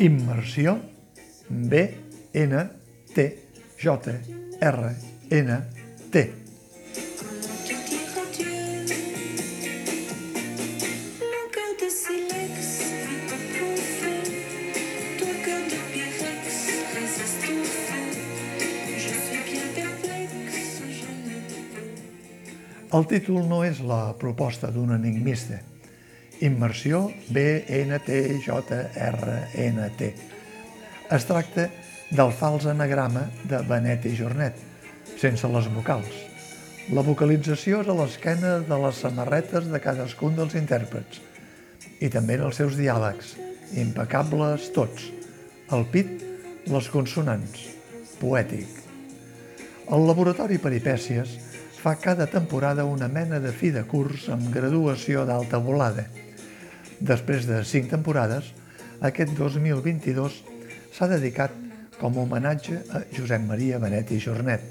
Immersió, B, N, T, J, R, N, T. El títol no és la proposta d'un enigmista. Immersió B-N-T-J-R-N-T. Es tracta del fals anagrama de Benet i Jornet, sense les vocals. La vocalització és a l'esquena de les samarretes de cadascun dels intèrprets i també en els seus diàlegs, impecables tots. El pit, les consonants. Poètic. El laboratori Peripècies fa cada temporada una mena de fi de curs amb graduació d'alta volada. Després de cinc temporades, aquest 2022 s'ha dedicat com a homenatge a Josep Maria Benet i Jornet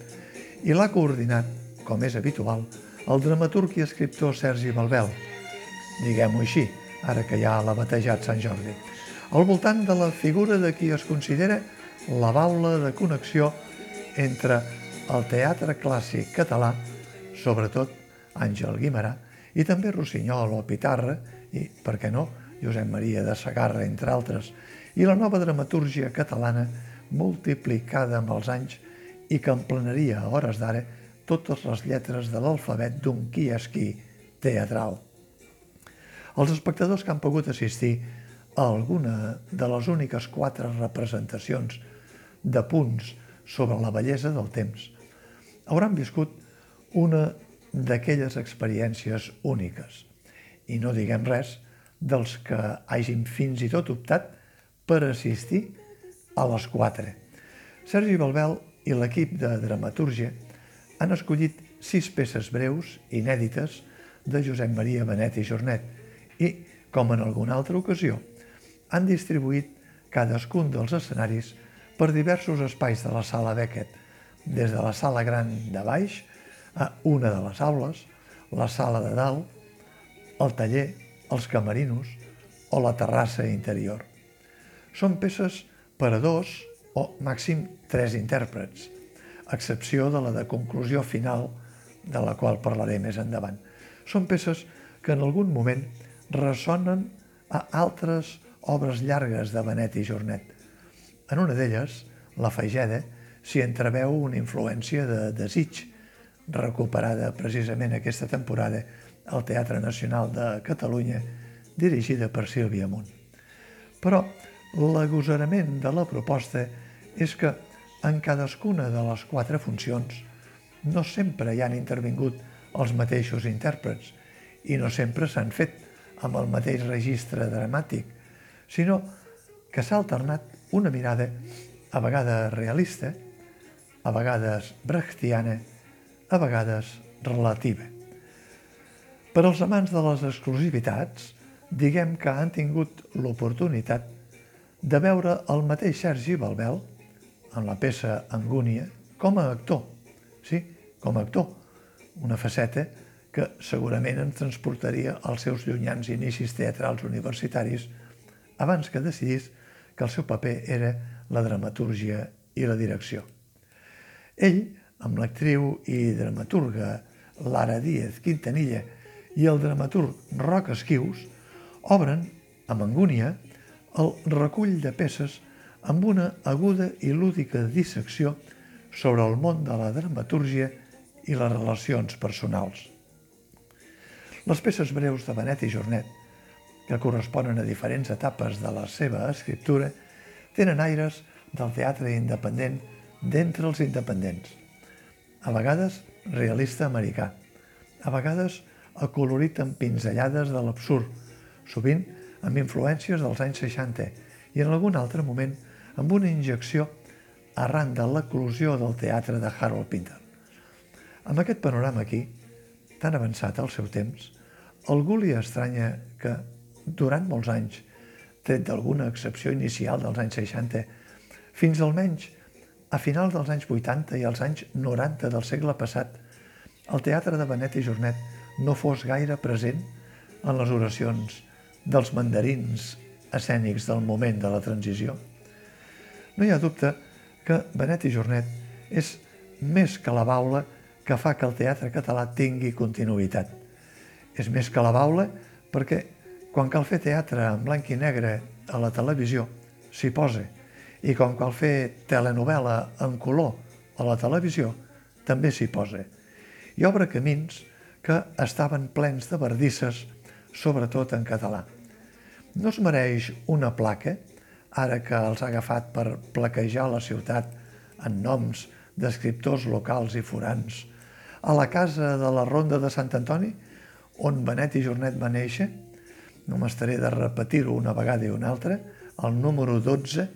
i l'ha coordinat, com és habitual, el dramaturg i escriptor Sergi Balbel, diguem-ho així, ara que ja l'ha batejat Sant Jordi, al voltant de la figura de qui es considera la baula de connexió entre el teatre clàssic català sobretot Àngel Guimarà, i també Rossinyol o Pitarra, i, per què no, Josep Maria de Sagarra, entre altres, i la nova dramatúrgia catalana multiplicada amb els anys i que emplenaria a hores d'ara totes les lletres de l'alfabet d'un qui és qui teatral. Els espectadors que han pogut assistir a alguna de les úniques quatre representacions de punts sobre la bellesa del temps hauran viscut una d'aquelles experiències úniques. I no diguem res dels que hagin fins i tot optat per assistir a les quatre. Sergi Balbel i l'equip de dramatúrgia han escollit sis peces breus, inèdites, de Josep Maria Benet i Jornet i, com en alguna altra ocasió, han distribuït cadascun dels escenaris per diversos espais de la sala Beckett, des de la sala gran de baix a una de les aules, la sala de dalt, el taller, els camerinos o la terrassa interior. Són peces per a dos o màxim tres intèrprets, a excepció de la de conclusió final, de la qual parlaré més endavant. Són peces que en algun moment ressonen a altres obres llargues de Benet i Jornet. En una d'elles, la Faigeda, s'hi entreveu una influència de desig, recuperada precisament aquesta temporada al Teatre Nacional de Catalunya, dirigida per Sílvia Munt. Però l'agosarament de la proposta és que en cadascuna de les quatre funcions no sempre hi han intervingut els mateixos intèrprets i no sempre s'han fet amb el mateix registre dramàtic, sinó que s'ha alternat una mirada a vegades realista, a vegades brechtiana a vegades relativa. Per als amants de les exclusivitats, diguem que han tingut l'oportunitat de veure el mateix Sergi Balbel en la peça Angúnia com a actor. Sí, com a actor. Una faceta que segurament ens transportaria als seus llunyans inicis teatrals universitaris abans que decidís que el seu paper era la dramatúrgia i la direcció. Ell amb l'actriu i dramaturga Lara Díez Quintanilla i el dramaturg Roc Esquius, obren, amb angúnia, el recull de peces amb una aguda i lúdica dissecció sobre el món de la dramatúrgia i les relacions personals. Les peces breus de Benet i Jornet, que corresponen a diferents etapes de la seva escriptura, tenen aires del teatre independent d'entre els independents – a vegades realista americà, a vegades acolorit amb pinzellades de l'absurd, sovint amb influències dels anys 60 i en algun altre moment amb una injecció arran de l'eclusió del teatre de Harold Pinter. Amb aquest panorama aquí, tan avançat al seu temps, algú li estranya que, durant molts anys, tret d'alguna excepció inicial dels anys 60, fins almenys a finals dels anys 80 i als anys 90 del segle passat, el teatre de Benet i Jornet no fos gaire present en les oracions dels mandarins escènics del moment de la transició. No hi ha dubte que Benet i Jornet és més que la baula que fa que el teatre català tingui continuïtat. És més que la baula perquè quan cal fer teatre en blanc i negre a la televisió s'hi posa i quan cal fer telenovel·la en color a la televisió també s'hi posa. I obre camins que estaven plens de verdisses, sobretot en català. No es mereix una placa, ara que els ha agafat per plaquejar la ciutat en noms d'escriptors locals i forans, a la casa de la Ronda de Sant Antoni, on Benet i Jornet va néixer, no m'estaré de repetir-ho una vegada i una altra, el número 12,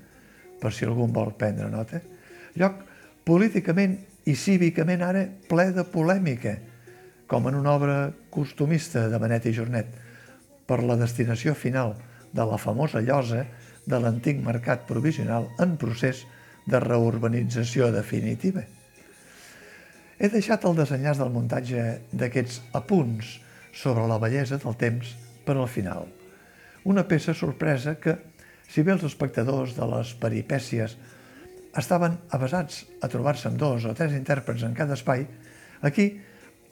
per si algú vol prendre nota, lloc políticament i cívicament ara ple de polèmica, com en una obra costumista de Benet i Jornet, per la destinació final de la famosa llosa de l'antic mercat provisional en procés de reurbanització definitiva. He deixat el desenllaç del muntatge d'aquests apunts sobre la bellesa del temps per al final. Una peça sorpresa que, si bé els espectadors de les peripècies estaven avasats a trobar-se amb dos o tres intèrprets en cada espai, aquí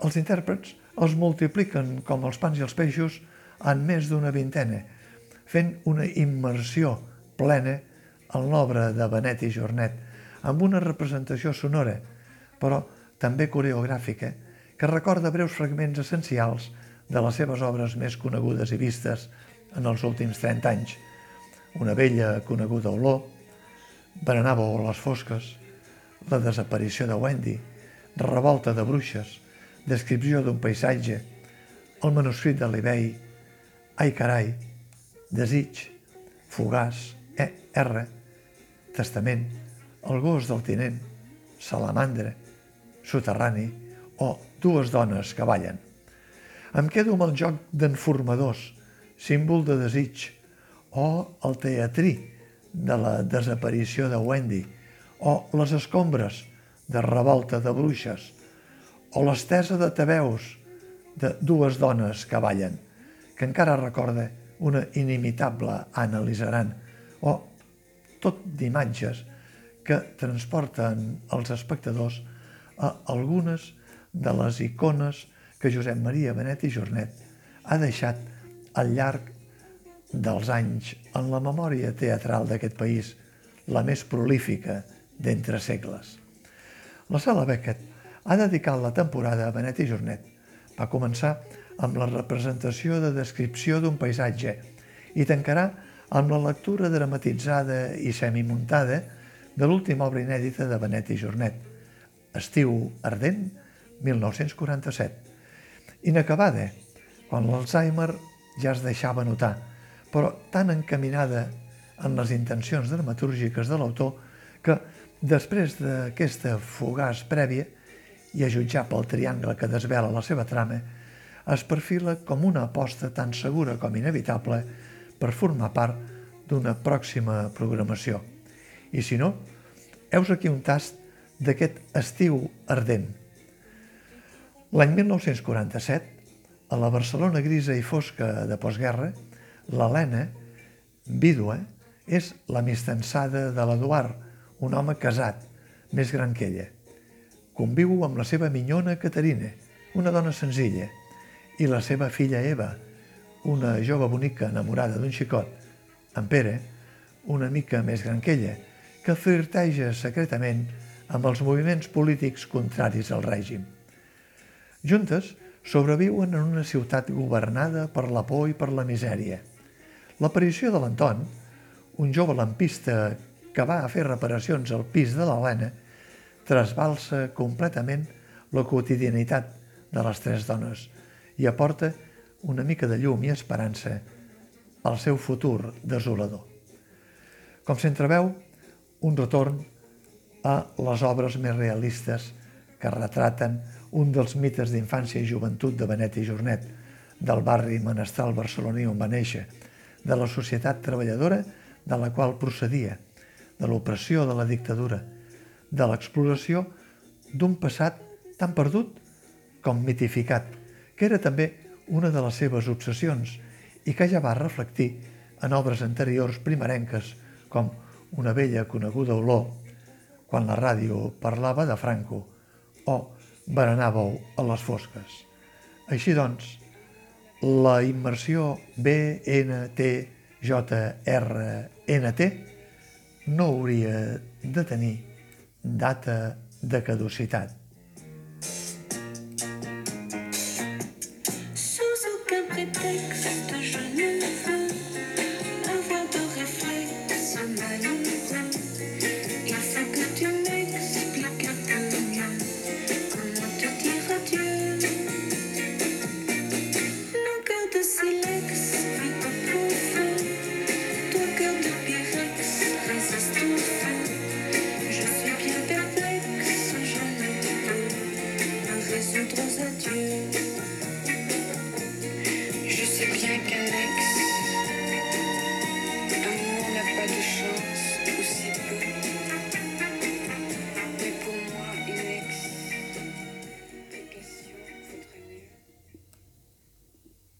els intèrprets els multipliquen com els pans i els peixos en més d'una vintena, fent una immersió plena en l'obra de Benet i Jornet, amb una representació sonora, però també coreogràfica, que recorda breus fragments essencials de les seves obres més conegudes i vistes en els últims 30 anys. Una vella coneguda olor, Berenàveu a les fosques, la desaparició de Wendy, revolta de bruixes, descripció d'un paisatge, el manuscrit de l'Ibei, Ai carai, Desig, Fugaç, E, R, Testament, El gos del tinent, Salamandra, Soterrani o Dues dones que ballen. Em quedo amb el joc d'enformadors, símbol de desig, o el teatrí, de la desaparició de Wendy, o les escombres de revolta de bruixes, o l'estesa de taveus de dues dones que ballen, que encara recorda una inimitable Anna Lizaran, o tot d'imatges que transporten els espectadors a algunes de les icones que Josep Maria Benet i Jornet ha deixat al llarg dels anys en la memòria teatral d'aquest país, la més prolífica d'entre segles. La Sala Beckett ha dedicat la temporada a Benet i Jornet. Va començar amb la representació de descripció d'un paisatge i tancarà amb la lectura dramatitzada i semimuntada de l'última obra inèdita de Benet i Jornet, Estiu ardent, 1947. Inacabada, quan l'Alzheimer ja es deixava notar, però tan encaminada en les intencions dramatúrgiques de l'autor que, després d'aquesta fugaç prèvia, i a jutjar pel triangle que desvela la seva trama, es perfila com una aposta tan segura com inevitable per formar part d'una pròxima programació. I si no, heus aquí un tast d'aquest estiu ardent. L'any 1947, a la Barcelona grisa i fosca de postguerra, L'Helena, vídua, és l'amistançada de l'Eduard, un home casat, més gran que ella. Conviu amb la seva minyona Caterina, una dona senzilla, i la seva filla Eva, una jove bonica enamorada d'un xicot, en Pere, una mica més gran que ella, que flirteja secretament amb els moviments polítics contraris al règim. Juntes sobreviuen en una ciutat governada per la por i per la misèria – L'aparició de l'Anton, un jove lampista que va a fer reparacions al pis de l'Helena, trasbalsa completament la quotidianitat de les tres dones i aporta una mica de llum i esperança al seu futur desolador. Com s'entreveu, un retorn a les obres més realistes que retraten un dels mites d'infància i joventut de Benet i Jornet, del barri menestral barceloní on va néixer, de la societat treballadora de la qual procedia, de l'opressió de la dictadura, de l'exploració d'un passat tan perdut com mitificat, que era també una de les seves obsessions i que ja va reflectir en obres anteriors primerenques com Una vella coneguda olor, quan la ràdio parlava de Franco, o Berenàveu a les fosques. Així doncs, la immersió BNTJRNT no hauria de tenir data de caducitat.